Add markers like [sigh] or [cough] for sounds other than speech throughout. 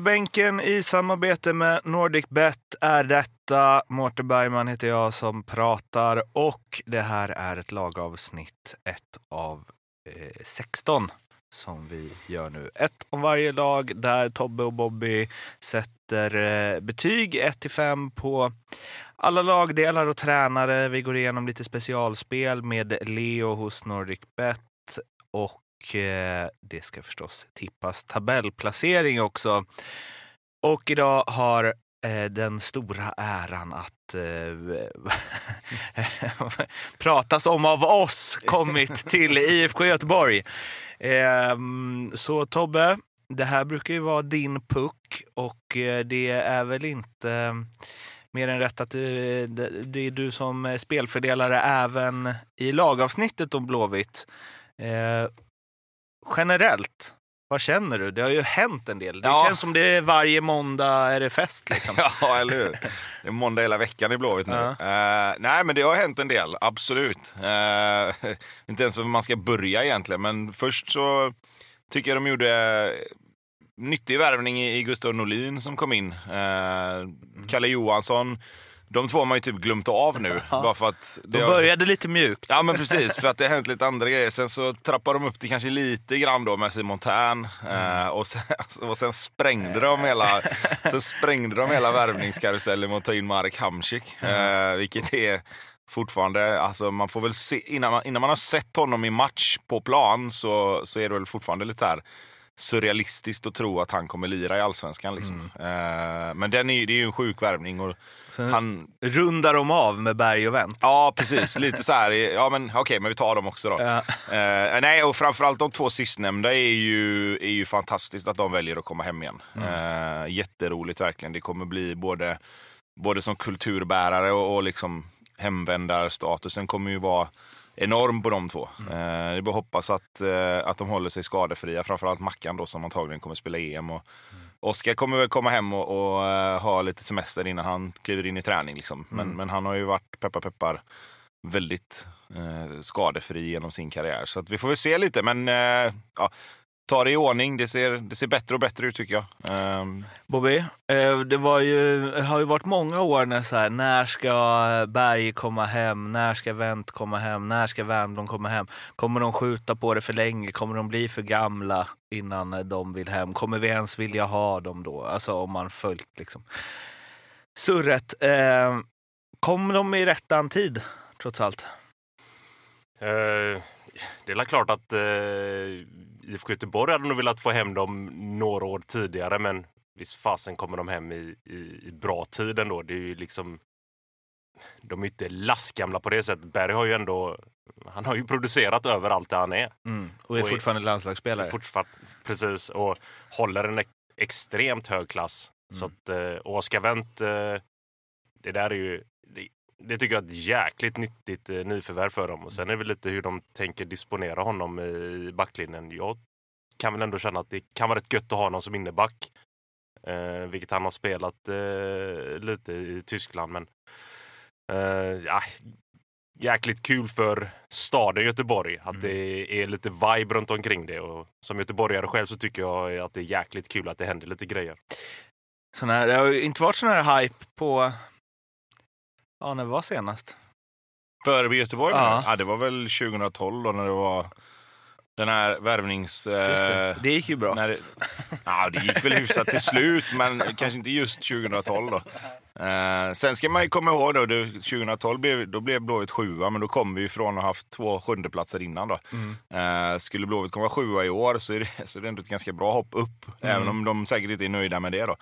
bänken i samarbete med NordicBet är detta. Mårten Bergman heter jag som pratar och det här är ett lagavsnitt, ett av eh, 16 som vi gör nu. Ett om varje lag där Tobbe och Bobby sätter eh, betyg 1 till 5 på alla lagdelar och tränare. Vi går igenom lite specialspel med Leo hos NordicBet och Eh, det ska förstås tippas tabellplacering också. Och idag har eh, den stora äran att eh, [laughs] pratas om av oss kommit till IFK Göteborg. Eh, så Tobbe, det här brukar ju vara din puck och eh, det är väl inte mer än rätt att det, det är du som spelfördelare även i lagavsnittet om Blåvitt. Generellt, vad känner du? Det har ju hänt en del. Det Ja. känns som det är varje måndag är det fest. Liksom. [laughs] Ja, eller hur? Det är måndag hela veckan i Blåvitt nu. Ja. Eh, nej, men det har hänt en del, absolut. Eh, [laughs] inte ens hur man ska börja egentligen, men först så tycker jag de gjorde nyttig värvning i Gustav Norlin som kom in. Eh, Kalle Johansson. De två har man ju typ glömt av nu. Bara för att det De har- började lite mjukt. Ja men precis, för att det har hänt lite andra grejer. Sen så trappade de upp det kanske lite grann då med Simon Tern. Eh, och, sen, [laughs] och sen sprängde de hela, [laughs] sen sprängde de hela värvningskarusellen med att ta in Marek Hamsik. Eh, vilket är fortfarande, alltså man får väl se, innan man, innan man har sett honom i match på plan så, så är det väl fortfarande lite så här surrealistiskt att tro att han kommer lira i Allsvenskan. Liksom. Eh, men den är, det är ju en sjuk värvning. Och Sen han, rundar de av med Berg och Wendt. Ja, precis. Lite så här. Ja, men okej, men vi tar dem också då. Ja. Eh, nej, och framförallt de två sistnämnda är ju, är ju fantastiskt att de väljer att komma hem igen. Eh, jätteroligt verkligen. Det kommer bli både, både som kulturbärare och, och liksom hemvändarstatusen kommer ju vara enorm på de två. Eh, det bara hoppas att, eh, att de håller sig skadefria. Framförallt Mackan då som antagligen kommer spela EM. Och, Oskar kommer väl komma hem och, och eh, ha lite semester innan han kliver in i träning. Liksom. Men, men han har ju varit, peppar peppar, väldigt eh, skadefri genom sin karriär. Så vi får väl se lite, men eh, ja, ta det i ordning. Det ser, det ser bättre och bättre ut tycker jag. Ehm, Bobby, eh, det var ju, det har ju varit många år när så här, när ska Berg komma hem, när ska Wendt komma hem, när ska Wernbloom komma hem? Kommer de skjuta på det för länge? Kommer de bli för gamla innan de vill hem? Kommer vi ens vilja ha dem då? Alltså om man följt liksom surret. Eh, kom de i rättan tid, trots allt? Eh, det är klart att eh, IFK Göteborg hade nog velat få hem dem några år tidigare men visst fasen kommer de hem i, i, i bra tid ändå. Det är ju liksom de är ju inte lastgamla på det sättet. Berg har ju ändå han har ju producerat överallt där han är. Mm. Och är Och fortfarande landslagsspelare. Fortfar- precis, och håller en ex- extremt hög klass. Så Mm. att, eh, och Oskar Wendt, eh, det där är ju... Det, tycker jag är ett jäkligt nyttigt eh, nyförvärv för dem. Och sen är det väl lite hur de tänker disponera honom i backlinjen. Jag kan väl ändå känna att det kan vara rätt gött att ha honom som inneback. Eh, vilket han har spelat eh, lite i Tyskland. Men eh, ja, jäkligt kul för staden Göteborg. Att Mm. det är lite vibe runt omkring det. Och som göteborgare själv så tycker jag att det är jäkligt kul att det händer lite grejer. Sån här, det har inte varit sån här hype på... Ja, när var senast? För Göteborg Ja. ja. det var väl 2012 då när det var den här värvnings... Det. Eh, det gick ju bra. när det, ja, det gick väl hyfsat till slut, men kanske inte just 2012 då. Eh, sen ska man ju komma ihåg då, det, 2012 blev, då blev Blåvitt sjua, men då kom vi ifrån att ha haft två sjundeplatser innan då. Mm. Eh, skulle Blåvitt komma sjua i år så är det, så är det ändå ett ganska bra hopp upp, Mm. även om de säkert inte är nöjda med det då.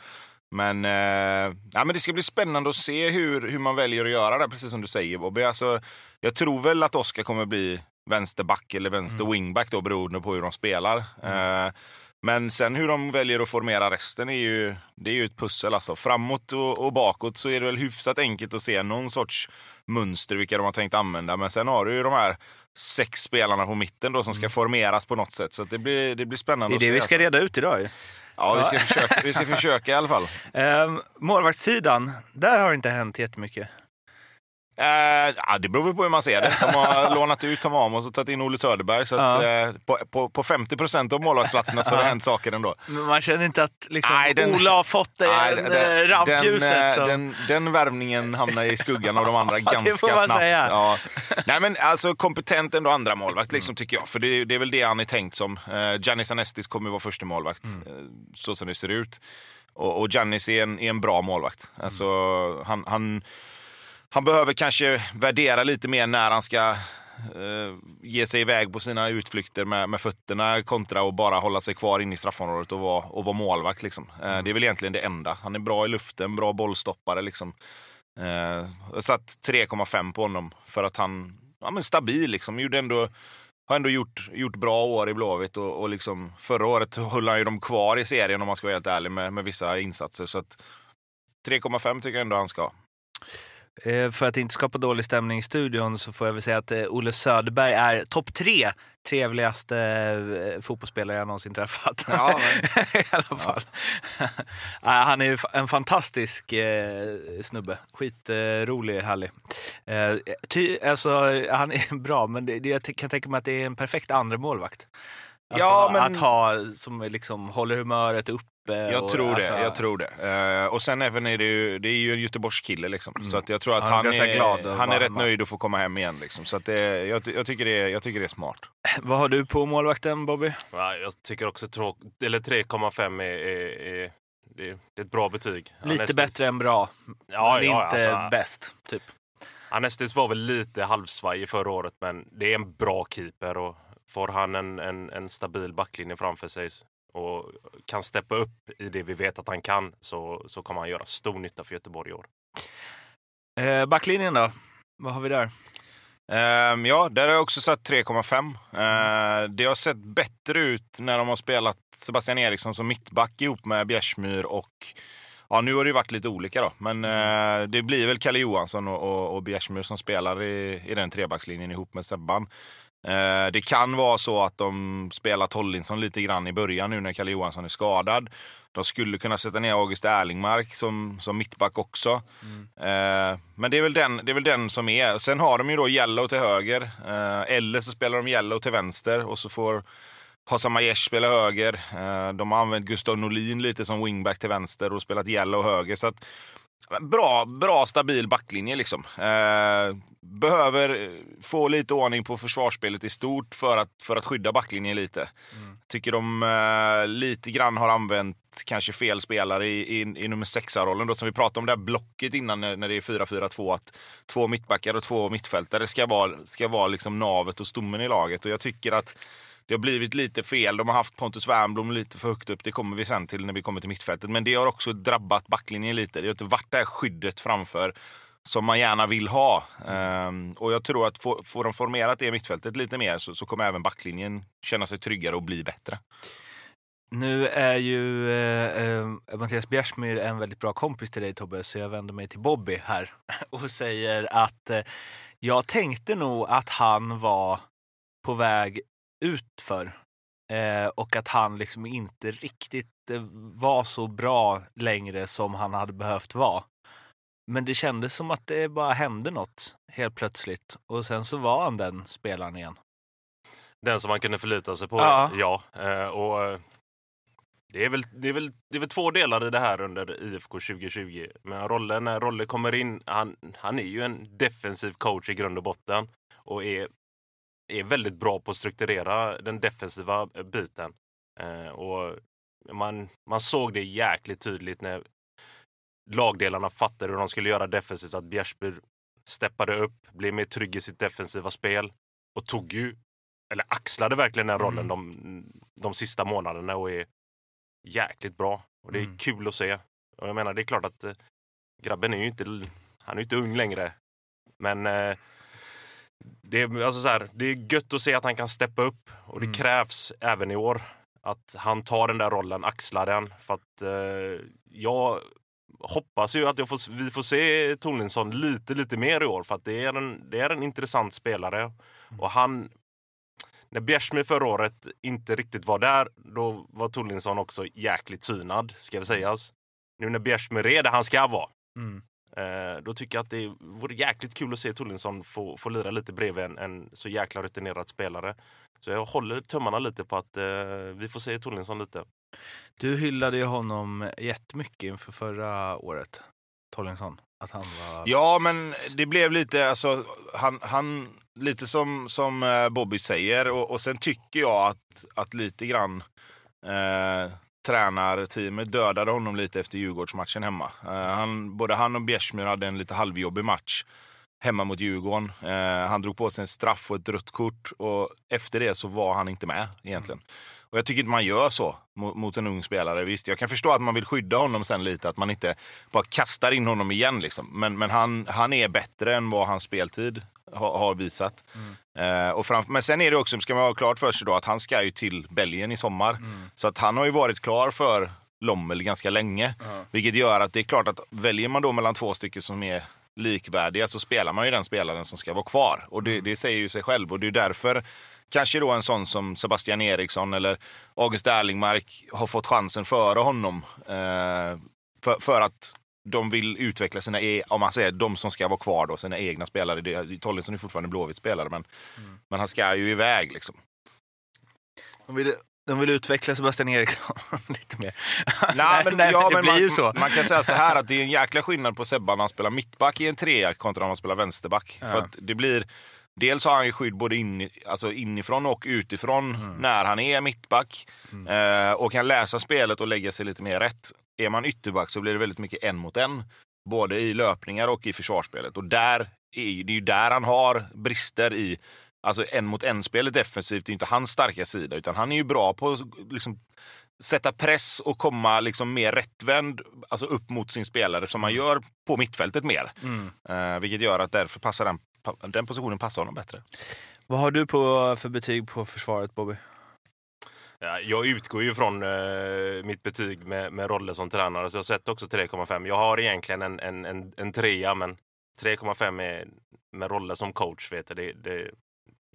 Men, eh, ja, men det ska bli spännande att se hur, hur man väljer att göra det, precis som du säger Bobby. Alltså, jag tror väl att Oskar kommer bli vänsterback eller vänster Mm. wingback då, beroende på hur de spelar. Eh, men sen hur de väljer att formera resten är ju, det är ju ett pussel. Alltså. Framåt och, och bakåt så är det väl hyfsat enkelt att se någon sorts mönster vilka de har tänkt använda. Men sen har du ju de här sex spelarna på mitten då som ska formeras på något sätt. Så att det, blir, det blir Mm. spännande Det är det vi att se. ska alltså. reda ut idag ju. Ja, vi ska, försöka, vi ska försöka i alla fall. [laughs] Ehm, målvaktssidan, där har det inte hänt jättemycket. Eh, det beror på hur man ser det. De har [laughs] lånat ut Tom Amos och tagit in Olle Söderberg. Så att, Ja. eh, på, på, på 50 procent av målvaktsplatserna så har det hänt saker ändå. Men man känner inte att liksom, Nej, den- Ola har fått det den- eh, rampljuset. den, eh, den, den värvningen hamnar i skuggan av de andra [laughs] Ja, ganska snabbt. säga. Ja. Nej, men alltså kompetent ändå andra målvakt liksom, tycker jag. För det, det är väl det han är tänkt som. Uh, Giannis Anestis kommer vara första målvakt eh, så som det ser ut. Och, och Giannis är en, är en bra målvakt. Alltså, han, han, han behöver kanske värdera lite mer när han ska eh, ge sig iväg på sina utflykter med, med fötterna kontra att bara hålla sig kvar inne i straffområdet och vara, och vara målvakt. Liksom. Eh, det är väl egentligen det enda. Han är bra i luften, bra bollstoppare. Liksom. Eh, jag satt 3,5 på honom för att han ja, men stabil. Liksom. Gjorde ändå, har ändå gjort, gjort bra år i Blåvitt och, och liksom, förra året höll han ju dem kvar i serien om man ska vara helt ärlig med, med vissa insatser. Så att 3,5 tycker jag ändå han ska För att inte skapa dålig stämning i studion så får jag väl säga att eh, Olle Söderberg är topp tre trevligaste eh, fotbollsspelare jag någonsin träffat. Ja, [laughs] I alla fall. Ja, [laughs] han är en fantastisk eh, snubbe. Skitrolig, härlig. Eh, ty, alltså, han är [laughs] bra, men det, jag kan tänka mig att det är en perfekt andra målvakt. Alltså, Ja, men- Att ha, som liksom håller humöret uppe. Jag och, tror det. alltså, jag tror det. Eh, och sen även är det ju, det är ju en Göteborgskille liksom. Så att jag tror att Han är han, är, glad att han är rätt nöjd att få komma hem igen. Liksom. Så att det, jag, jag, tycker det är, jag tycker det är smart. [clears throat] Vad har du på målvakten, Bobby? Ja, jag tycker också tråk- eller 3,5 är, är, är, det, är ett bra betyg. Lite Anestis- bättre än bra, Ja, men ja, inte alltså, bäst. Typ. Anestis var väl lite halvsvajig förra året, men det är en bra keeper. Och får han en, en, en stabil backlinje framför sig och kan steppa upp i det vi vet att han kan så, så kommer han göra stor nytta för Göteborg i år. Eh, backlinjen då? Vad har vi där? Ehm, ja, där har jag också satt 3,5. Uh, det har sett bättre ut när de har spelat Sebastian Eriksson som mittback ihop med Bjärsmyr och Ja, nu har det ju varit lite olika då, men eh, det blir väl Kalle Johansson och, och, och Bjärsmyr som spelar i, i den trebackslinjen ihop med Sebban. Eh, det kan vara så att de spelar Tollinsson lite grann i början nu när Kalle Johansson är skadad. De skulle kunna sätta ner August Erlingmark som, som mittback också. Eh, men det är, väl den, det är väl den som är. Sen har de ju då Yellow till höger. Eh, eller så spelar de Yellow till vänster och så får Hasan Majesh spela höger. Eh, de har använt Gustav Norlin lite som wingback till vänster och spelat Yellow höger. Så att, bra, bra stabil backlinje liksom. Eh, behöver få lite ordning på försvarsspelet i stort för att, för att skydda backlinjen lite. Tycker de eh, lite grann har använt kanske fel spelare i, i, i nummer sexa-rollen. Då, som vi pratade om det här blocket innan när, när det är 4-4-2. Att två mittbackar och två mittfältare ska vara, ska vara liksom navet och stommen i laget. Och jag tycker att det har blivit lite fel. De har haft Pontus Wernbloom lite för högt upp. Det kommer vi sen till när vi kommer till mittfältet. Men det har också drabbat backlinjen lite. Det har inte varit det här skyddet framför som man gärna vill ha. Um, och jag tror att får, får de formerat det mittfältet lite mer så, så kommer även backlinjen känna sig tryggare och bli bättre. Nu är ju eh, eh, Mattias Bjärsmyr en väldigt bra kompis till dig Tobbe, så jag vänder mig till Bobby här [laughs] och säger att eh, jag tänkte nog att han var på väg utför eh, och att han liksom inte riktigt eh, var så bra längre som han hade behövt vara. Men det kändes som att det bara hände något helt plötsligt och sen så var han den spelaren igen. Den som man kunde förlita sig på, Ja. ja. Eh, och det är, väl, det, är väl, det är väl två delar i det här under IFK 2020. Men Rolle, när Rolle kommer in, han, han är ju en defensiv coach i grund och botten och är, är väldigt bra på att strukturera den defensiva biten. Eh, och man, man såg det jäkligt tydligt när lagdelarna fattade hur de skulle göra defensivt, att Bjärsby steppade upp, blev mer trygg i sitt defensiva spel och tog ju, eller axlade verkligen den rollen Mm. de, de sista månaderna och är jäkligt bra. Och det är Mm. kul att se. Och jag menar, det är klart att eh, grabben är ju inte, han är ju inte ung längre. Men eh, det, är, alltså så här, det är gött att se att han kan steppa upp och det Mm. krävs även i år att han tar den där rollen, axlar den. För att eh, jag hoppas ju att jag får, vi får se Torlinsson lite, lite mer i år för att det är en, det är en intressant spelare. Och han, när Bjärsmyr förra året inte riktigt var där, då var Torlinsson också jäkligt synad, ska vi sägas. Nu när Bjärsmyr är där han ska vara, Mm. Eh, då tycker jag att det vore jäkligt kul att se Tullinsson få, få lira lite bredvid en, en så jäkla rutinerad spelare. Så jag håller tummarna lite på att eh, vi får se Tullinsson lite. Du hyllade ju honom jättemycket inför förra året, Tollinsson. Att han var... Ja, men det blev lite, alltså, han, han, lite som, som eh, Bobby säger. Och, och sen tycker jag att, att lite grann eh, tränarteamet dödade honom lite efter Djurgårdsmatchen hemma. Eh, han, både han och Bjärsmyr hade en lite halvjobbig match hemma mot Djurgården. Eh, han drog på sig en straff och ett rött kort och efter det så var han inte med egentligen. Och jag tycker inte man gör så mot, mot, en ung spelare. Visst, jag kan förstå att man vill skydda honom sen lite, att man inte bara kastar in honom igen. Liksom. Men, men han, han är bättre än vad hans speltid har, har visat. Mm. Eh, och fram, men sen är det också, ska man ha klart för sig då, att han ska ju till Belgien i sommar. Mm. Så att han har ju varit klar för Lommel ganska länge. Mm. Vilket gör att det är klart att väljer man då mellan två stycken som är likvärdiga så spelar man ju den spelaren som ska vara kvar. Och det, mm. det säger ju sig själv. Och det är därför kanske då en sån som Sebastian Eriksson eller August Erlingmark har fått chansen före honom. Eh, för, för, att de vill utveckla sina, e om man säger de som ska vara kvar då, sina egna spelare. Tollinsson är fortfarande Blåvitt spelare men, mm. men han ska ju iväg liksom. De vill, de vill utveckla Sebastian Eriksson [laughs] lite mer. [laughs] Nej, men, nej, ja, men man, man, kan säga så här att det är en [laughs] jäkla skillnad på Sebban när han spelar mittback i en trea kontra när han spelar vänsterback. Ja. För att det blir Dels har han ju skydd både in, alltså inifrån och utifrån mm. när han är mittback. Mm. Eh, och kan läsa spelet och lägga sig lite mer rätt. Är man ytterback så blir det väldigt mycket en mot en. Både i löpningar och i försvarsspelet. Och där är, det är ju där han har brister i Alltså en mot en-spelet defensivt är inte hans starka sida, utan han är ju bra på att liksom, sätta press och komma liksom mer rättvänd alltså upp mot sin spelare som man mm. gör på mittfältet mer. Mm. Uh, vilket gör att därför passar den, den positionen passar honom bättre. Vad har du på för betyg på försvaret Bobby? Ja, jag utgår ju från eh, mitt betyg med, med roller som tränare, så jag sätter också 3,5. Jag har egentligen en, en, en, en trea, men 3,5 med roller som coach, vet jag, det, det,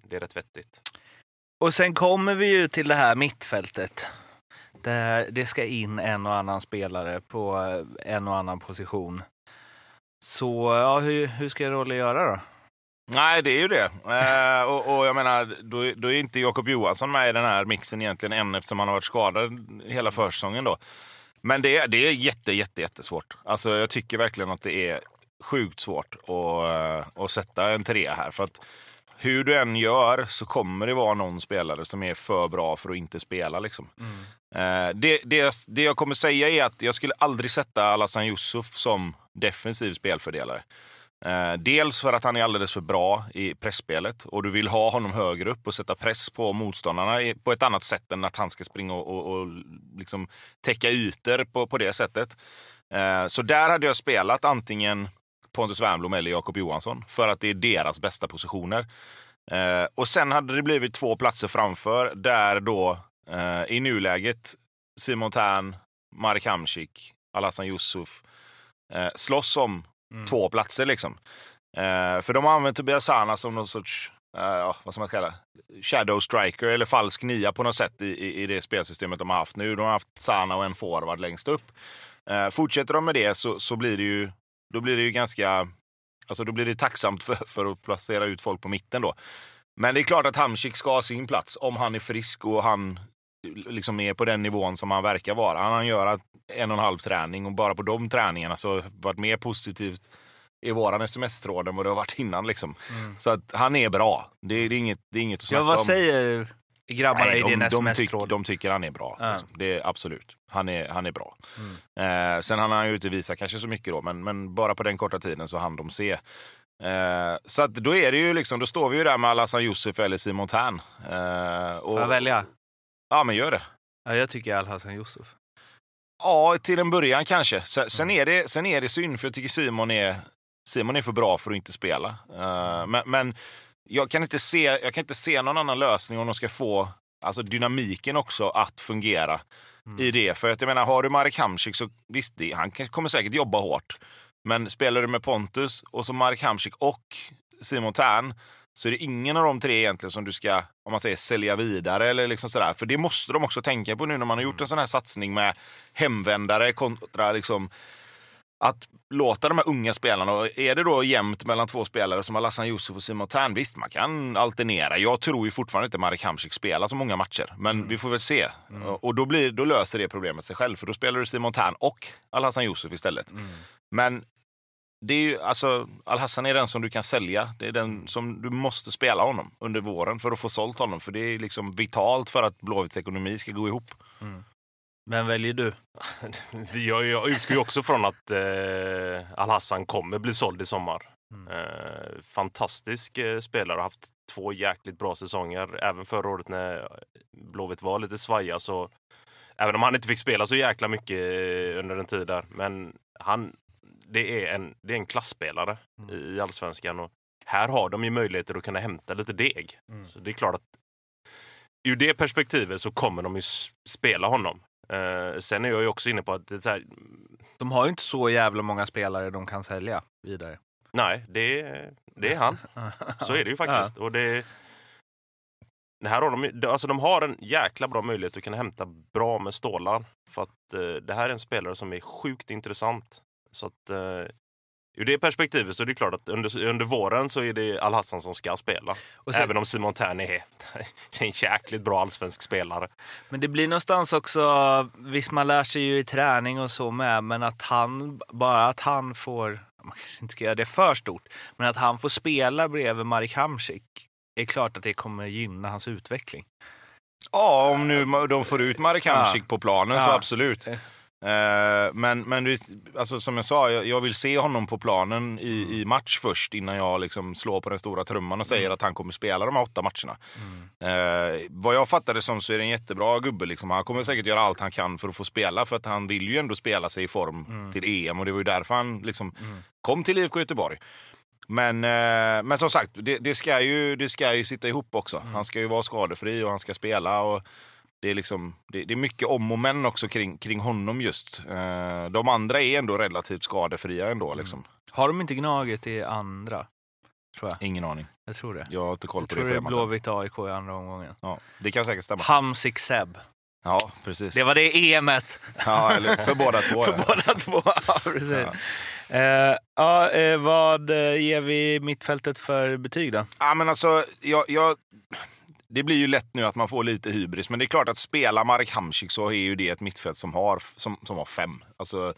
det är rätt vettigt. Och sen kommer vi ju till det här mittfältet. Där det ska in en och annan spelare på eh, en och annan position. Så ja, hur, hur ska Rolle göra då? Nej, det är ju det. Eh, och, och, jag menar, då, då är inte Jakob Johansson med i den här mixen egentligen än eftersom han har varit skadad hela försäsongen då. Men det, det är jätte, jätte, jättesvårt. Alltså, jag tycker verkligen att det är sjukt svårt att, eh, att sätta en trea här. För att hur du än gör så kommer det vara någon spelare som är för bra för att inte spela. Liksom. Mm. Eh, det, det, det jag kommer säga är att jag skulle aldrig sätta Alhassan Yusuf som defensiv spelfördelare. Eh, dels för att han är alldeles för bra i pressspelet och du vill ha honom högre upp och sätta press på motståndarna på ett annat sätt än att han ska springa och, och, och liksom täcka ytor på, på det sättet. Eh, så där hade jag spelat antingen Pontus Wernbloom eller Jakob Johansson för att det är deras bästa positioner. Eh, och sen hade det blivit två platser framför där då i nuläget Simon Tern, Marek Hamsik, Alhassan Yusuf slåss om mm. två platser. liksom. Eh, för de har använt Tobias Sana som någon sorts eh, vad ska man kalla Shadow striker eller falsk nia på något sätt i, i, i, det spelsystemet de har haft nu. De har haft Sana och en forward längst upp. Eh, fortsätter de med det så, så blir det ju då blir det ju ganska... Alltså då blir det tacksamt för, för att placera ut folk på mitten då. Men det är klart att Hamsik ska ha sin plats om han är frisk och han liksom är på den nivån som han verkar vara. Han gör en och en halv träning och bara på de träningarna så har varit mer positivt i våran sms-tråd än vad det har varit innan. Liksom. Mm. Så att han är bra. Det är, det är, inget, det är inget att snacka ja, vad om. säger grabbarna Nej, de, i din sms-tråd? De, tycker han är bra. Ja. Liksom. Det är, absolut. Han är, han är bra. Mm. Eh, sen han har ju inte visat kanske så mycket då, men, men bara på den korta tiden så hann de se. Eh, så att då är det ju liksom, då står vi ju där med Alhassan eller Simon Tern. Eh, Får jag välja? Ja, men gör det. Ja, jag tycker Alhassan Yusuf. Ja, till en början kanske. Sen, sen, mm. är det, sen är det synd, för jag tycker Simon är, Simon är för bra för att inte spela. Uh, men, men jag, kan inte se, jag kan inte se någon annan lösning om de ska få alltså dynamiken också att fungera mm. i det. För att jag menar, har du Marek Hamsik så visst, det, han kommer säkert jobba hårt. Men spelar du med Pontus och så Marek Hamsik och Simon Tern så är det ingen av de tre egentligen som du ska om man säger, sälja vidare. Eller liksom sådär. För det måste de också tänka på nu när man har gjort en sån här satsning med hemvändare kontra liksom att låta de här unga spelarna, och är det då jämnt mellan två spelare som Alassan Yusuf och Simon Tern, visst man kan alternera. Jag tror ju fortfarande inte Marek Hamsik spelar så många matcher, men Mm. vi får väl se. Och då, blir, då löser det problemet sig själv, för då spelar du Simon Tern och Alhassan Yusuf istället. Mm. Men det är ju, alltså, Al-Hassan är den som du kan sälja. Det är den som du måste spela honom under våren för att få sålt honom. För det är liksom vitalt för att Blåvitts ekonomi ska gå ihop. Vem väljer du? [laughs] Jag, jag utgår ju också från att eh, Al-Hassan kommer bli såld i sommar. Eh, fantastisk eh, spelare, har haft två jäkligt bra säsonger. Även förra året när Blåvitt var lite svaja så Även om han inte fick spela så jäkla mycket eh, under en tid där. Men han, det är en, det är en klassspelare i, i allsvenskan. Och här har de ju möjligheter att kunna hämta lite deg. Så det är klart att ur det perspektivet så kommer de ju spela honom. Eh, sen är jag ju också inne på att det här, De har ju inte så jävla många spelare de kan sälja vidare. nej, det det är han. Så är det ju [laughs] faktiskt. Och det, det här har de, alltså de har en jäkla bra möjlighet att kunna hämta bra med stålar. För att eh, det här är en spelare som är sjukt intressant. Så att eh, ur det perspektivet så är det klart att under, under våren så är det Al-Hassan som ska spela. Och sen- Även om Simon Tern är, [laughs] är en jäkligt bra allsvensk spelare. Men det blir någonstans också, visst man lär sig ju i träning och så med, men att han, bara att han får, man kanske inte ska göra det för stort, men att han får spela bredvid Marek Hamsik är klart att det kommer gynna hans utveckling. Ja, om nu de får ut Marek Hamsik på planen så Ja. absolut. Eh, men men alltså, som jag sa, jag, jag vill se honom på planen i, i match först innan jag liksom slår på den stora trumman och säger att han kommer spela de här åtta matcherna. Eh, vad jag fattar det som så är det en jättebra gubbe. Liksom. Han kommer säkert göra allt han kan för att få spela för att han vill ju ändå spela sig i form till EM och det var ju därför han liksom kom till IFK Göteborg. Men, eh, men som sagt, det, det, ska ju, det ska ju sitta ihop också. Han ska ju vara skadefri och han ska spela. Och det, är liksom, det, det är mycket om och men också kring, kring honom just. Eh, de andra är ändå relativt skadefria ändå. Liksom. Har de inte Gnaget i andra? Tror jag. Ingen aning. Jag tror det. Jag har inte koll Jag på tror det det är schemat. än. Blåvitt AIK i andra omgången. Ja, det kan säkert stämma. Hamsik Seb. Ja, precis. Det var det EMet Ja, eller för båda två. [laughs] för ja. båda två. Ja, precis. Eh, ja, eh, vad eh, ger vi mittfältet för betyg då? Ja, men alltså, jag, jag, det blir ju lätt nu att man får lite hybris, men det är klart att spela Marek Hamsik så är ju det ett mittfält som har, som, som har fem. Alltså,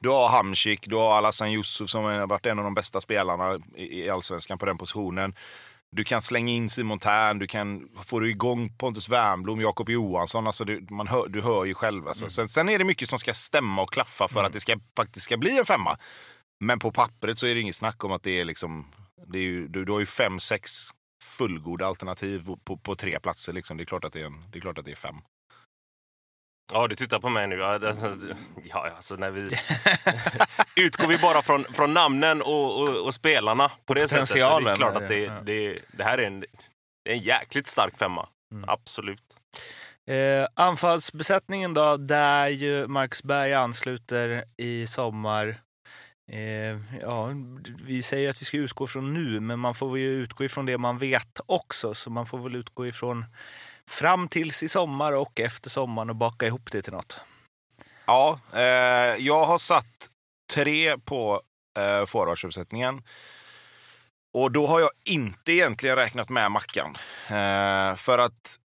du har Hamsik, du har Alassan Yusuf som har varit en av de bästa spelarna i, allsvenskan på den positionen. Du kan slänga in Simon Tern, du kan få du igång Pontus Wernbloom, Jakob Johansson. Alltså du, man hör, du hör ju själv. Alltså. Sen, sen är det mycket som ska stämma och klaffa för att det ska, faktiskt ska bli en femma. Men på pappret så är det inget snack om att det är liksom... Det är ju, du, du har ju fem, sex fullgoda alternativ på, på tre platser. Liksom. Det, är klart att det, är en, det är klart att det är fem. Ja, du tittar på mig nu. Ja, [laughs] alltså när vi... [laughs] Utgår vi bara från, från namnen och, och, och spelarna på det sättet så är det potentialen klart är att det, det, det, här är en, är en jäkligt stark femma. Mm. Absolut. Eh, anfallsbesättningen då, där ju Marcus Berg ansluter i sommar. Eh, ja, vi säger att vi ska utgå från nu, men man får ju utgå ifrån det man vet också. Så man får väl utgå ifrån fram tills i sommar och efter sommaren och baka ihop det till något. Ja, eh, jag har satt tre på eh, forwardsuppsättningen. Och då har jag inte egentligen räknat med Mackan. Eh, för att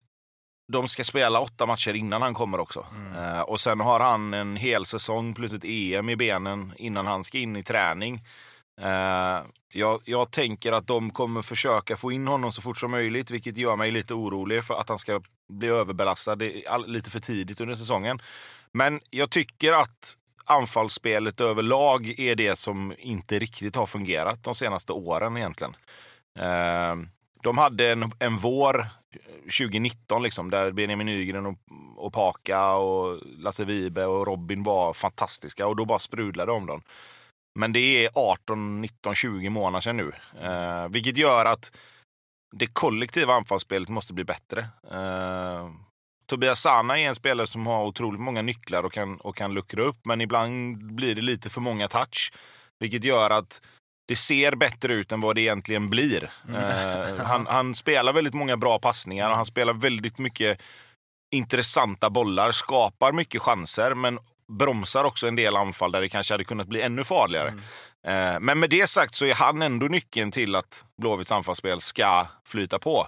de ska spela åtta matcher innan han kommer också. Eh, och sen har han en hel säsong plus ett EM i benen innan han ska in i träning. Eh, jag, jag tänker att de kommer försöka få in honom så fort som möjligt, vilket gör mig lite orolig för att han ska bli överbelastad lite för tidigt under säsongen. Men jag tycker att anfallsspelet överlag är det som inte riktigt har fungerat de senaste åren egentligen. Eh, de hade en, en vår 2019 liksom, där Benjamin Nygren och, och Paka och Lasse Vibe och Robin var fantastiska och då bara sprudlade om dem. Men det är 18, 19, 20 månader sedan nu. Eh, vilket gör att det kollektiva anfallsspelet måste bli bättre. Eh, Tobias Sana är en spelare som har otroligt många nycklar och kan, och kan luckra upp, men ibland blir det lite för många touch. Vilket gör att det ser bättre ut än vad det egentligen blir. Eh, han, han spelar väldigt många bra passningar och han spelar väldigt mycket intressanta bollar, skapar mycket chanser, men bromsar också en del anfall där det kanske hade kunnat bli ännu farligare. Mm. Eh, men med det sagt så är han ändå nyckeln till att Blåvitts anfallsspel ska flyta på.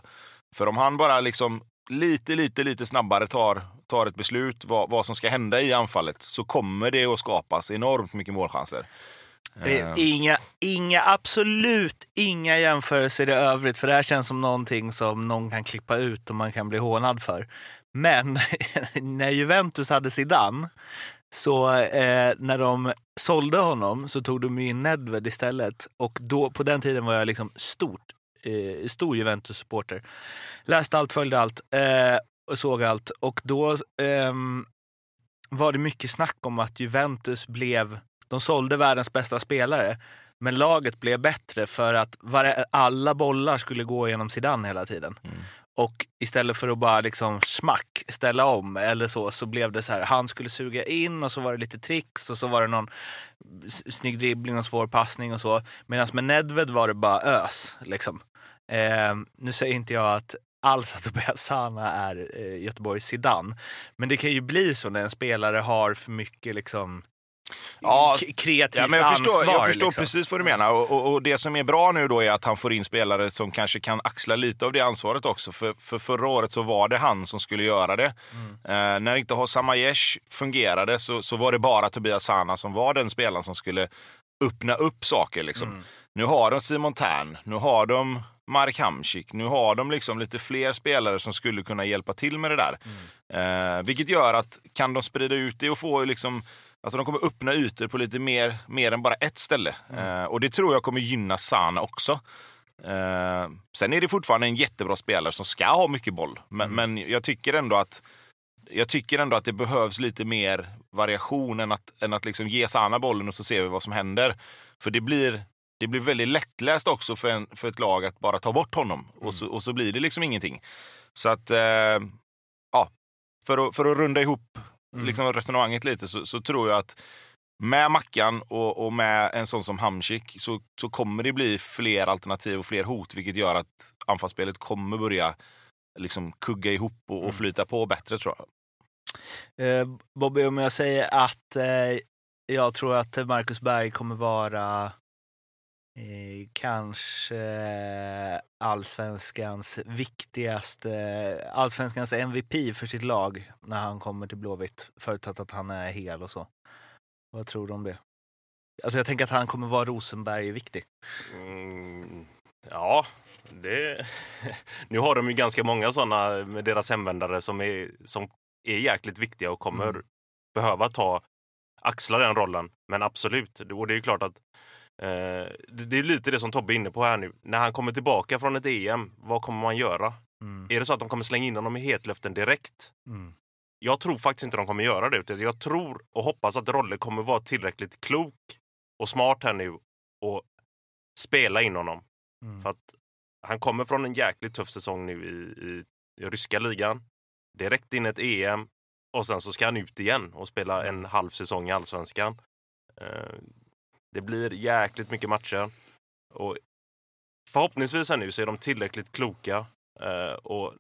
För om han bara liksom lite, lite, lite snabbare tar, tar ett beslut vad, vad som ska hända i anfallet så kommer det att skapas enormt mycket målchanser. Det är inga, inga, absolut inga jämförelser i övrigt, för det här känns som någonting som någon kan klippa ut och man kan bli hånad för. Men [laughs] när Juventus hade Zidane, så eh, när de sålde honom så tog de in Nedved istället. Och då, på den tiden var jag liksom stort, eh, stor Juventus-supporter. Läste allt, följde allt eh, och såg allt. Och då ehm, var det mycket snack om att Juventus blev de sålde världens bästa spelare, men laget blev bättre för att alla bollar skulle gå genom Zidane hela tiden. Mm. Och istället för att bara liksom smack ställa om eller så, så blev det så här, han skulle suga in och så var det lite tricks och så var det någon snygg dribbling och svår passning och så. Medan med Nedved var det bara ös. Liksom. Eh, nu säger inte jag att alls att [laughs] Tobias Sana är eh, Göteborgs Zidane. Men det kan ju bli så när en spelare har för mycket liksom Ja, kreativt Ja, men jag förstår, ansvar. jag förstår liksom. precis vad du menar. Och, och, och Det som är bra nu då är att han får in spelare som kanske kan axla lite av det ansvaret också. För, för förra året så var det han som skulle göra det. Eh, när inte Hossam Aiesh fungerade så, så var det bara Tobias Sana som var den spelaren som skulle öppna upp saker. Liksom. Nu har de Simon Tern, nu har de Marek Hamsik, nu har de liksom lite fler spelare som skulle kunna hjälpa till med det där. Eh, vilket gör att kan de sprida ut det och få liksom Alltså de kommer öppna ytor på lite mer, mer än bara ett ställe. Eh, och det tror jag kommer gynna Sana också. Eh, sen är det fortfarande en jättebra spelare som ska ha mycket boll. Men, men jag tycker ändå att jag tycker ändå att det behövs lite mer variation än att, än att liksom ge Sana bollen och så ser vi vad som händer. För det blir, det blir väldigt lättläst också för, en, för ett lag att bara ta bort honom. Och, så, och så blir det liksom ingenting. Så att, eh, ja, för att, för att runda ihop liksom resonemanget lite så, så tror jag att med Mackan och, och med en sån som Hamsik så, så kommer det bli fler alternativ och fler hot, vilket gör att anfallsspelet kommer börja liksom kugga ihop och, och flyta på bättre tror jag. Eh, Bobby, om jag säger att eh, jag tror att Marcus Berg kommer vara eh, kanske allsvenskans viktigaste, allsvenskans MVP för sitt lag när han kommer till Blåvitt, förutsatt att han är hel och så. Vad tror du om det? Alltså jag tänker att han kommer vara Rosenberg-viktig. Mm, ja, det... [laughs] nu har de ju ganska många sådana med deras hemvändare som är, som är jäkligt viktiga och kommer Mm. behöva ta axla den rollen. Men absolut, och det är ju klart att det, det är lite det som Tobbe är inne på här nu. När han kommer tillbaka från ett EM, vad kommer man göra? Mm. Är det så att de kommer slänga in honom i hetluften direkt? Mm. Jag tror faktiskt inte de kommer göra det. Utan jag tror och hoppas att Rolle kommer vara tillräckligt klok och smart här nu och spela in honom. Mm. För att han kommer från en jäkligt tuff säsong nu i, i, i ryska ligan. Direkt in ett EM och sen så ska han ut igen och spela en halv säsong i allsvenskan. Det blir jäkligt mycket matcher. Och förhoppningsvis här nu så är de tillräckligt kloka eh, och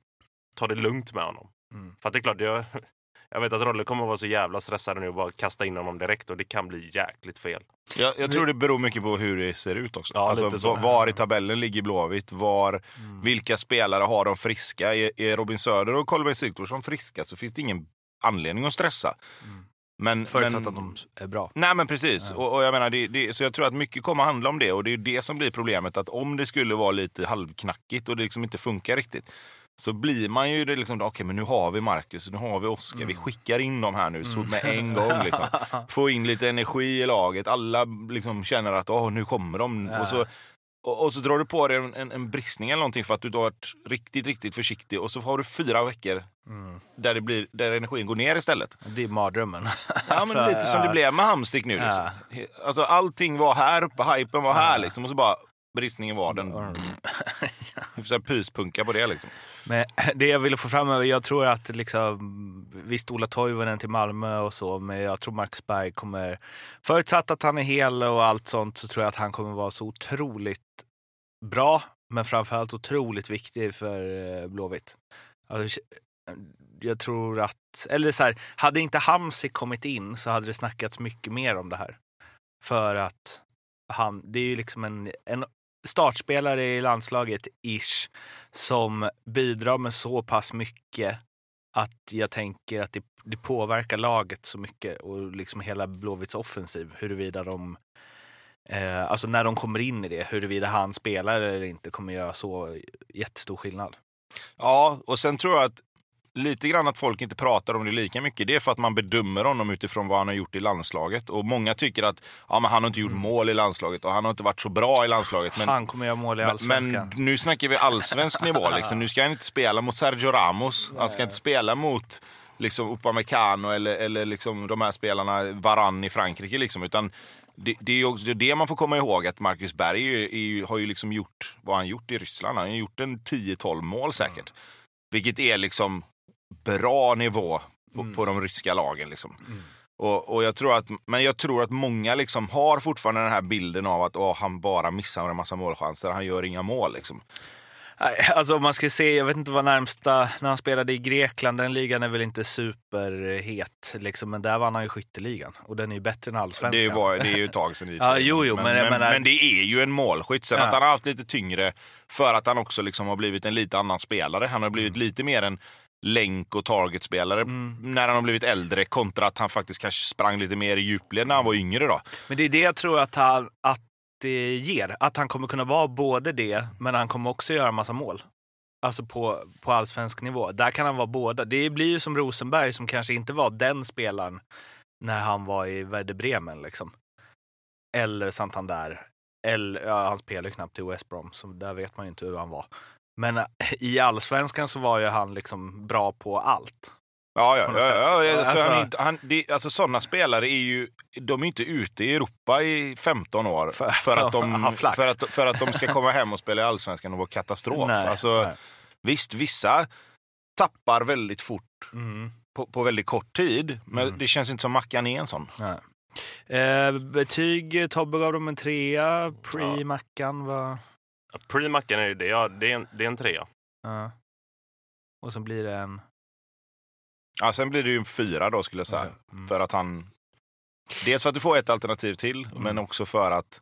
tar det lugnt med honom. Mm. För att det är klart, jag, [laughs] jag vet att Rolle kommer att vara så jävla stressad nu och bara kasta in honom direkt och det kan bli jäkligt fel. Jag, jag tror det beror mycket på hur det ser ut också. Ja, alltså, lite så. var, var i tabellen ligger Blåvitt? Var, Mm. Vilka spelare har de friska? Är, är Robin Söder och Kolbeinn Sigthorsson friska så finns det ingen anledning att stressa. Mm. Men, Förutsatt men, att de är bra. Nej men precis. Ja. Och, och jag menar, det, det, så jag tror att mycket kommer handla om det. Och det är det som blir problemet. Att om det skulle vara lite halvknackigt och det liksom inte funkar riktigt. Så blir man ju det liksom, okej men nu har vi Marcus, nu har vi Oskar, Mm. vi skickar in dem här nu så med en gång. Liksom. [laughs] Få in lite energi i laget, alla liksom känner att åh, nu kommer de. Ja. Och, så, och, och så drar du på dig en, en, en bristning eller någonting för att du har varit riktigt, riktigt försiktig. Och så har du fyra veckor Mm. där, det blir, där energin går ner istället. Det är mardrömmen. Ja, men [laughs] Alltså, lite som ja. det blev med Hamsik nu. Liksom. Alltså, allting var här uppe, hypen var här liksom, och så bara bristningen var den. Mm. [laughs] Säga pyspunka på det liksom. Men [clears throat] det jag ville få fram är, jag tror att liksom, visst Ola Toivonen till Malmö och så, men jag tror Max Berg kommer, förutsatt att han är hel och allt sånt, så tror jag att han kommer vara så otroligt bra, men framförallt otroligt viktig för eh, Blåvitt. Alltså, eh, jag tror att, eller så här, hade inte Hamsi kommit in så hade det snackats mycket mer om det här. För att han, det är ju liksom en, en startspelare i landslaget, ish, som bidrar med så pass mycket att jag tänker att det, det påverkar laget så mycket och liksom hela Blåvitts offensiv, huruvida de Eh, alltså när de kommer in i det, huruvida han spelar eller inte kommer göra så jättestor skillnad. Ja, och sen tror jag att lite grann att folk inte pratar om det lika mycket, det är för att man bedömer honom utifrån vad han har gjort i landslaget. Och många tycker att ja, men han har inte gjort mål i landslaget och han har inte varit så bra i landslaget. Men, han kommer göra mål i allsvenskan. Men nu snackar vi allsvensk nivå. [laughs] Liksom. Nu ska han inte spela mot Sergio Ramos. Han ska inte spela mot liksom, Upamecano eller, eller liksom, de här spelarna, Varann i Frankrike. Liksom, utan det, det, är också det man får komma ihåg, att Marcus Berg är, är, har ju liksom gjort vad han gjort i Ryssland. Han har gjort en 10-12 mål säkert. Mm. Vilket är liksom bra nivå på, mm. på de ryska lagen. Liksom. Mm. Och, och, jag tror att, men jag tror att många liksom har fortfarande den här bilden av att åh, han bara missar en massa målchanser, han gör inga mål. Liksom. Alltså om man ska se, jag vet inte vad närmsta, när han spelade i Grekland, den ligan är väl inte superhet, liksom, men där vann han ju skytteligan. Och den är ju bättre än allsvenskan. Det, var, det är ju ett tag sedan i [laughs] ja, jo, jo, men, men, men, men, men, det är ju en målskytt. Sen ja. att han har haft lite tyngre, för att han också liksom har blivit en lite annan spelare. Han har blivit mm. lite mer en länk och targetspelare mm. när han har blivit äldre kontra att han faktiskt kanske sprang lite mer i djupled när han var yngre. Då. Men det är det jag tror att, han, att det ger. Att han kommer kunna vara både det, men han kommer också göra massa mål. Alltså på, på allsvensk nivå. Där kan han vara båda. Det blir ju som Rosenberg som kanske inte var den spelaren när han var i Werder Bremen. Liksom. Eller Santander. Eller, ja, han spelade knappt i West Brom, så där vet man ju inte hur han var. Men eh, i allsvenskan så var ju han liksom bra på allt. Ja, ja, ja, ja, alltså, han, han, det, alltså sådana spelare är ju, de är inte ute i Europa i 15 år för, för att, de, för, att, för att de ska komma hem och spela i Allsvenskan och vara katastrof. Nej, alltså, nej. Visst, vissa tappar väldigt fort mm. på, på, väldigt kort tid, men mm. det känns inte som Mackan är en sån. Eh, betyg, Tobbe gav dem en trea, pre-Mackan var... Ja, pre-Mackan är det, ja, det, är en, det är en trea. Ja. Och så blir det en... Ja, sen blir det ju en fyra då skulle jag säga. Mm. För att han... Dels för att du får ett alternativ till, mm. men också för att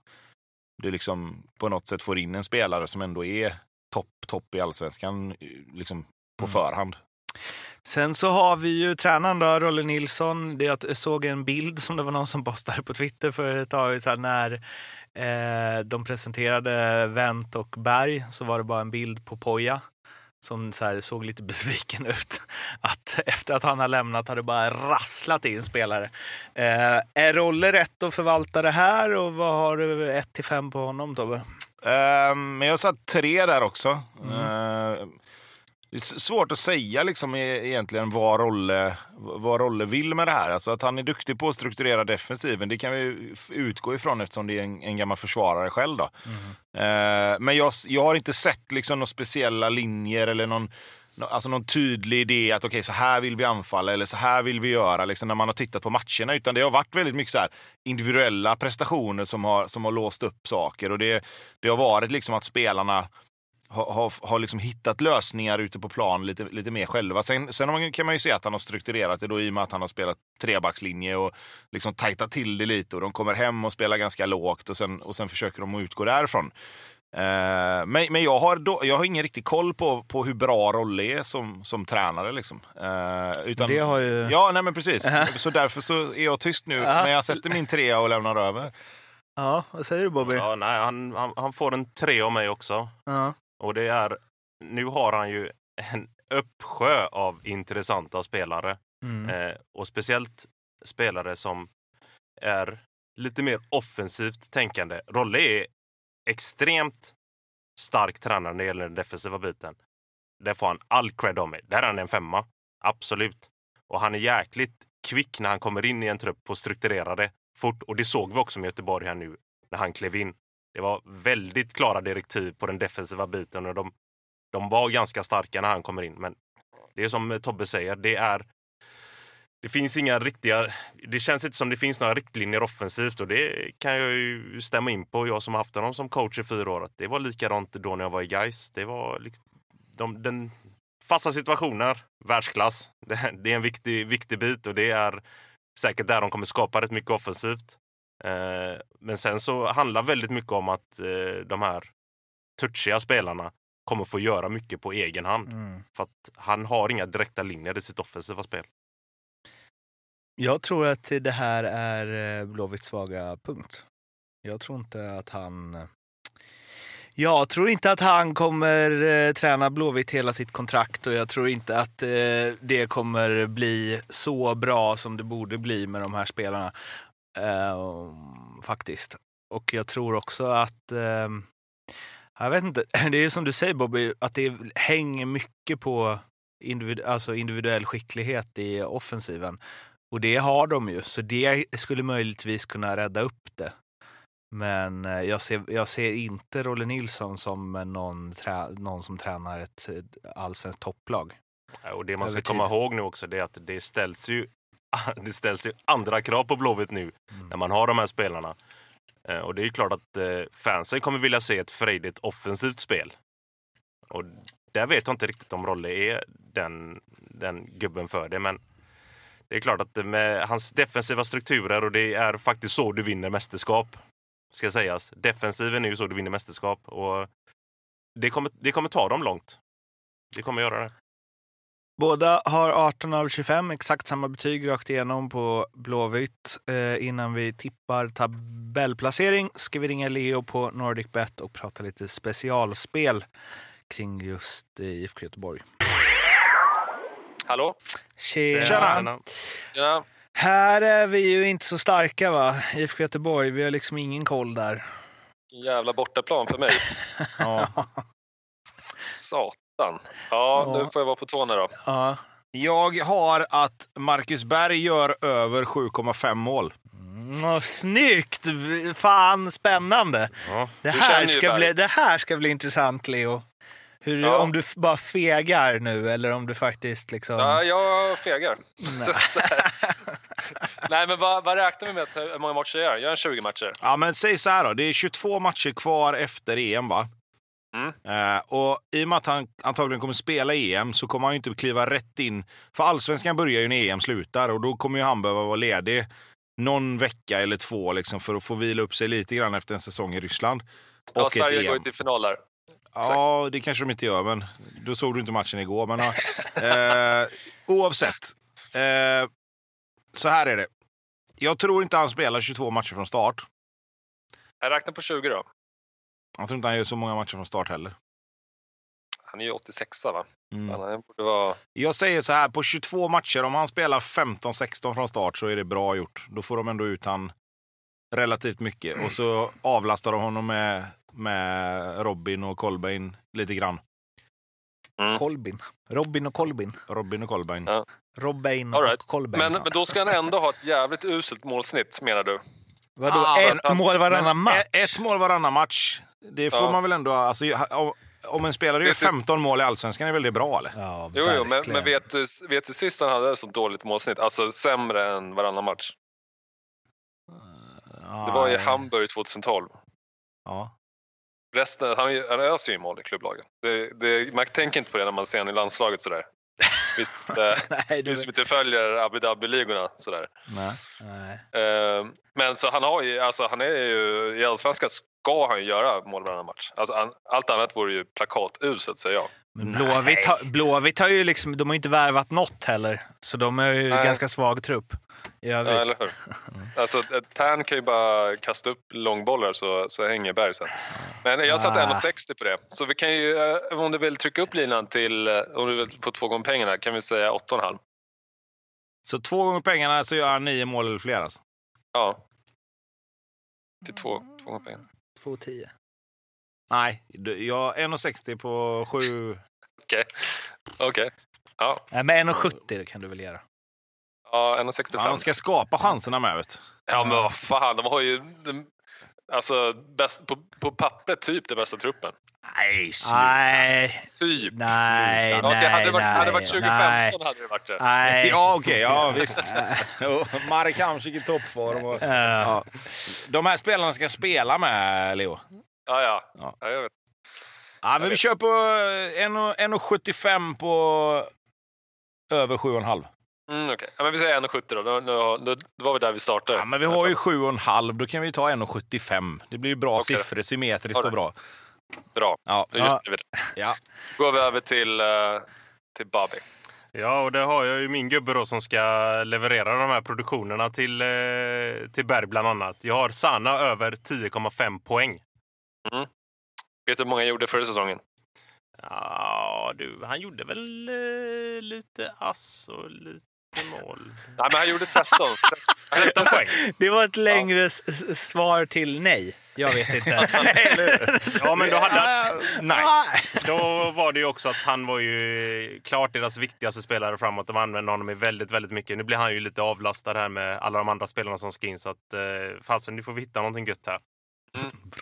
du liksom på något sätt får in en spelare som ändå är topp, topp i allsvenskan liksom på mm. förhand. Sen så har vi ju tränaren då, Rolle Nilsson. Jag såg en bild som det var någon som postade på Twitter för ett tag sedan när eh, de presenterade Wendt och Berg så var det bara en bild på Poja som så här, såg lite [laughs] besviken ut. Att efter att han har lämnat har det bara rasslat in spelare. Eh, är Rolle rätt att förvalta det här och vad har du 1 till 5 på honom Tobbe? Um, jag satt tre där också. Mm. Uh, det är svårt att säga liksom, e-, egentligen vad Rolle, vad Rolle vill med det här. Alltså att han är duktig på att strukturera defensiven, det kan vi utgå ifrån eftersom det är en, en gammal försvarare själv. Då. Mm. Uh, men jag, jag har inte sett liksom, några speciella linjer eller någon alltså någon tydlig idé att okej, okay, så här vill vi anfalla eller så här vill vi göra liksom, när man har tittat på matcherna. Utan det har varit väldigt mycket så här, individuella prestationer som har, som har låst upp saker. Och det, det har varit liksom att spelarna har, har, har liksom hittat lösningar ute på plan lite, lite mer själva. Sen, sen kan man ju se att han har strukturerat det då i och med att han har spelat trebackslinje och liksom tajtat till det lite. Och de kommer hem och spelar ganska lågt och sen, och sen försöker de utgå därifrån. Uh, men, men jag, har då, jag har ingen riktig koll på, på hur bra Rolle är som, som tränare. Liksom. Uh, utan, det har ju... Ja, nej men precis. Uh -huh. Så därför så är jag tyst nu. -huh. Men jag sätter min trea och lämnar över. Ja, vad säger du Bobby? Ja, nej, han, han, han får en tre av mig också. -huh. Och det är... Nu har han ju en uppsjö av intressanta spelare. Mm. Eh, och speciellt spelare som är lite mer offensivt tänkande. Rolle är extremt stark tränare när det gäller den defensiva biten. Det får han all cred av mig. Där är han en femma. Absolut. Och han är jäkligt kvick när han kommer in i en trupp och strukturerar det fort. Och det såg vi också med Göteborg här nu när han klev in. Det var väldigt klara direktiv på den defensiva biten och de, de var ganska starka när han kommer in. Men det är som Tobbe säger, det är det finns inga riktiga... Det känns inte som det finns några riktlinjer offensivt och det kan jag ju stämma in på. Jag som haft honom som coach i fyra år. Att det var likadant då när jag var i Gais. Det var liksom, de, den fasta situationer, världsklass. [laughs] Det, det är en viktig, viktig bit och det är säkert där de kommer skapa rätt mycket offensivt. Eh, men sen så handlar väldigt mycket om att eh, de här touchiga spelarna kommer få göra mycket på egen hand. Mm. För att han har inga direkta linjer i sitt offensiva spel. Jag tror att det här är eh, Blåvitts svaga punkt. Jag tror inte att han... Jag tror inte att han kommer träna Blåvitt hela sitt kontrakt och jag tror inte att det kommer bli så bra som det borde bli med de här spelarna. Eh, faktiskt. Och jag tror också att... Eh, jag vet inte, [laughs] det är som du säger Bobby, att det hänger mycket på individ, alltså individuell skicklighet i offensiven. Och det har de ju, så det skulle möjligtvis kunna rädda upp det. Men eh, jag ser, jag ser inte Rolle Nilsson som någon, trä, någon som tränar ett allsvenskt topplag. Och det man ska komma ihåg nu också är att det ställs ju, [laughs] det ställs ju andra krav på Blåvitt nu när man har de här spelarna. Eh, Och det är ju klart att eh, fansen kommer vilja se ett frejdigt offensivt spel. Och där vet jag inte riktigt om Rolle är den, den gubben för det. Men det är klart att med hans defensiva strukturer och det är faktiskt så du vinner mästerskap. Ska sägas. Defensiven är ju så du vinner mästerskap. Och det kommer, det kommer ta dem långt. Det kommer göra det. Båda har 18 av 25, exakt samma betyg rakt igenom på Blåvitt. Eh, innan vi tippar tabellplacering ska vi ringa Leo på NordicBet och prata lite specialspel kring just eh, IFK Göteborg. Hallå? Tjena. Tjena. Ja, Här är vi ju inte så starka va, IFK Göteborg. Vi har liksom ingen koll där. jävla bortaplan för mig. Ja. [laughs] Satan. Ja, Ja. nu får jag vara på tårna då. Ja. Jag har att Marcus Berg gör över 7,5 mål. Mm, snyggt! Fan, spännande. Ja. Det här, ska bli, det här ska bli intressant, Leo. Hur, Ja. Om du bara fegar nu eller om du faktiskt liksom... Ja, jag fegar. Nej. [laughs] Men vad, vad räknar vi med? att- Hur många matcher gör jag? Gör en 20 matcher? Ja, men säg så här då. Det är 22 matcher kvar efter EM, va? Mm. Eh, och I och med att han antagligen kommer spela EM så kommer han ju inte kliva rätt in. För allsvenskan börjar ju när EM slutar och då kommer ju han behöva vara ledig någon vecka eller två liksom, för att få vila upp sig lite grann efter en säsong i Ryssland. Ja, Och ett Sverige går EM. ju till final där. Ja, det kanske de inte gör, men då såg du inte matchen igår. Men, eh, oavsett. Eh, så här är det. Jag tror inte han spelar 22 matcher från start. Jag räknar på 20 då. Jag tror inte han gör så många matcher från start heller. Han är ju 86 va? Mm. Han borde vara... Jag säger så här, på 22 matcher, om han spelar 15-16 från start så är det bra gjort. Då får de ändå ut han relativt mycket. Och så avlastar de honom med, med Robin och Kolbein lite grann. Mm. Kolbin. Robin och Kolbin. Robin och Kolbein. Ja. Robin All right. och Kolbein. Men, men då ska han ändå ha ett jävligt uselt målsnitt menar du? Vadå, Ah, ett men- mål varannan match? Ett, ett mål varannan match. Det får Ja. man väl ändå... Alltså, om- en spelare gör Vet du- 15 mål i Allsvenskan är väl det bra, eller? Ja, Jo, jo men, men vet, du, vet du sist han hade ett så dåligt målsnitt? Alltså sämre än varannan match. Det var i. Hamburg 2012. Ja. Resten, han, han öser ju mål i klubblaget. Det, det, man tänker inte på det när man ser honom i landslaget sådär. [laughs] Visst, eh, Nej, du... vi som inte följer Abu Dhabi-ligorna sådär. Nej. Nej. Eh, men så han har ju, alltså han är ju, i Allsvenskan ska han ju göra mål varannan match. Alltså, han, allt annat vore ju plakatuselt säger jag. Men Blåvitt, har, Blåvitt har ju liksom, de har inte värvat något heller. Så de är ju Nej. ganska svag trupp. Ja, eller hur? [laughs] Alltså, ett Tern kan ju bara kasta upp långbollar så, så hänger Berg sen. Men jag satte Ah. 1,60 på det. Så vi kan ju, eh, om du vill trycka upp linan till, eh, om du vill på två gånger pengarna, kan vi säga 8,5. Så två gånger pengarna så gör han nio mål eller fler alltså. Ja. Till två, två gånger pengarna. 2-10. Nej, jag 1,60 på sju. Okej. Okej. Ja, Nej, men 1,70 kan du väl göra. ja Fan, 1,65. de ska skapa chanserna med, vet. Ja, men vad fan, de har ju den, alltså, bäst, på, på pappret typ den bästa truppen. Nej, Nej, Typ. nej, Okej, nej, hade, det varit, hade det varit nej, 2015 nej. hade det varit det. Nej. Ja, okej. ja, [laughs] visst. Marek Hamsik i toppform. Och... Ja. Ja. De här spelarna ska spela med, Leo. Ja, ja. Ja. ja jag vet. Ja, men vi kör på eh, 1,75 på över 7,5. Mm, okej. ja, men vi säger 1,70 då. Då, då, då. då var vi där vi startade. Ja, men vi har ju 7,5. Då kan vi ta 1,75. Det blir ju bra Okej. siffror, symmetriskt och bra. Bra, Ja. då just det. Ja. går vi över till, eh, till Bobby. Ja, och det har jag ju min gubbe då som ska leverera de här produktionerna till, eh, till Berg bland annat. Jag har Sana över 10,5 poäng. Vet du hur många gjorde förra säsongen? Ja, du, han gjorde väl eh, lite ass och lite mål. Nej, men han gjorde 13. 13 poäng. Det var ett längre s- svar till nej. Jag vet inte. [laughs] Ja, men då, hade han, [laughs] Nej. då var det ju också att han var ju klart deras viktigaste spelare framåt. De använde honom i väldigt, väldigt mycket. Nu blir han ju lite avlastad här med alla de andra spelarna som ska in. Så att, eh, fasen, nu får vi hitta någonting gött här.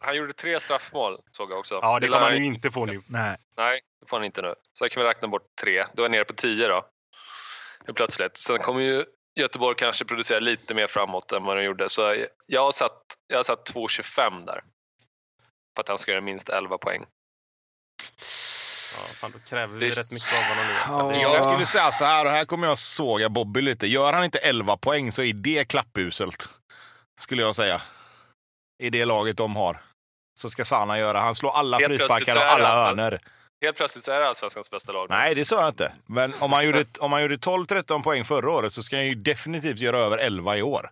Han gjorde tre straffmål, såg jag också. Ja, det kommer lär- han ju inte få nu. Nej. Nej, det får han inte nu. Så här kan vi räkna bort tre. Då är jag nere på 10 då. Helt Plötsligt. Sen kommer ju Göteborg kanske producera lite mer framåt än vad de gjorde. Så jag har satt, jag har satt 2,25 där. På att han ska göra minst 11 poäng. Ja, fan, då kräver vi Det rätt mycket av honom nu. Alltså. Ja. Jag skulle säga så här, och här kommer jag såga Bobby lite. Gör han inte 11 poäng så är det klappuselt. Skulle jag säga. I det laget de har. Så ska Sana göra. Han slår alla Helt frisparkar och alla alltså- hörnor. Helt plötsligt så är det Allsvenskans bästa lag. Nej, det sa jag inte. Men om han gjorde, om han gjorde 12-13 poäng förra året så ska han ju definitivt göra över 11 i år.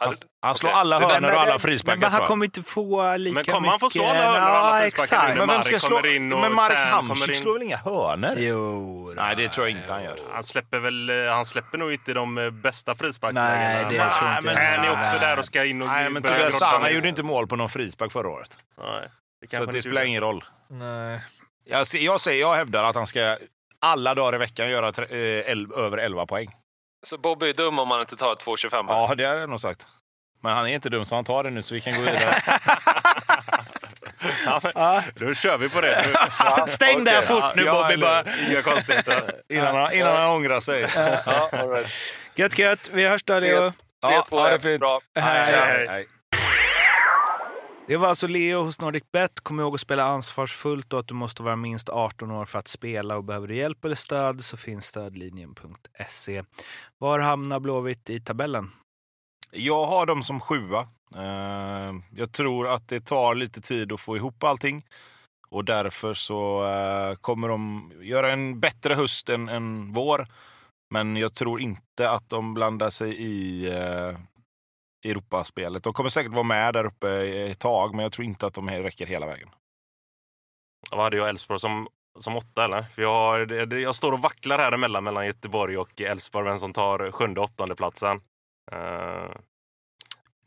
Han, han slår okej. alla hörnor och alla frisparkar men han kommer inte få lika Men kommer mycket. han få slå alla hörnor och alla frisparkar nu? Men vem Mark ska slå? kommer in och Men Mark Hamsik slår väl inga hörnor? Jo, Nej, det tror jag inte han gör. Han släpper väl, eh, han släpper nog inte de eh, bästa frisparkslägena. Nej, det Men- tror jag inte. Tern är också där och ska in och Nej, men Tobias Sana gjorde inte mål på någon frispark förra året. Nej, det Så det spelar ingen roll. Nej. Jag, ser- jag, säger, jag hävdar att han ska alla dagar i veckan göra tre, eh, el, över 11 poäng. Så Bobby är dum om han inte tar 2,25. Ja, det har jag nog sagt. Men han är inte dum så han tar det nu så vi kan gå vidare. [laughs] Ja, men, då kör vi på det. [laughs] Nu. Stäng där okej. fort nu Ja, Bobby bara. Inga konstigheter. [laughs] innan, han, innan han ångrar sig. Ja, all right. Gött gött, vi hörs då Leo. Ja, 3-2 ha det är fint. bra. Hej. Nej, nej. Det var alltså Leo hos NordicBet. Kom ihåg att spela ansvarsfullt och att du måste vara minst 18 år för att spela. Och behöver du hjälp eller stöd så finns stödlinjen.se. Var hamnar Blåvitt i tabellen? Jag har dem som sjua. Eh, jag tror att det tar lite tid att få ihop allting. Och därför så eh, kommer de göra en bättre höst än, än vår. Men jag tror inte att de blandar sig i eh, Europaspelet. De kommer säkert vara med där uppe ett tag, men jag tror inte att de räcker hela vägen. Vad hade jag Elfsborg som, som åtta eller? För jag, har, jag står och vacklar här emellan mellan Göteborg och Elfsborg, vem som tar sjunde åttonde platsen. Eh,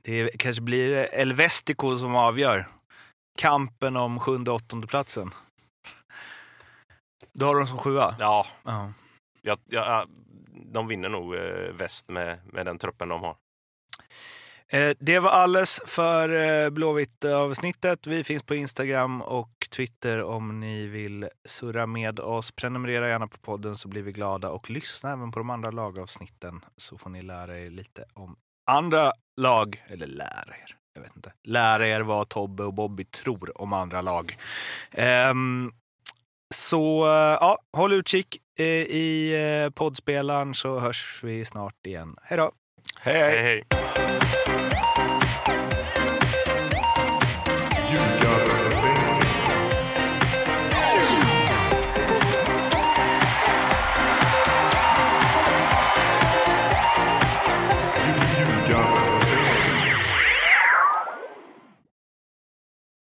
Det kanske blir Elvestico som avgör. Kampen om sjunde åttonde platsen. Du har dem som sjua? ja, Ja. jag, jag, de vinner nog eh, väst med, med den truppen de har. Eh, det var alles för eh, Blåvitt-avsnittet. Vi finns på Instagram och Twitter om ni vill surra med oss. Prenumerera gärna på podden så blir vi glada och lyssna även på de andra lagavsnitten så får ni lära er lite om andra lag. Eller lära er. Jag vet inte. Lära er vad Tobbe och Bobby tror om andra lag. Um, så eh, ja, håll utkik i poddspelaren så hörs vi snart igen. Hej då! Hej, hej! Hej, hej.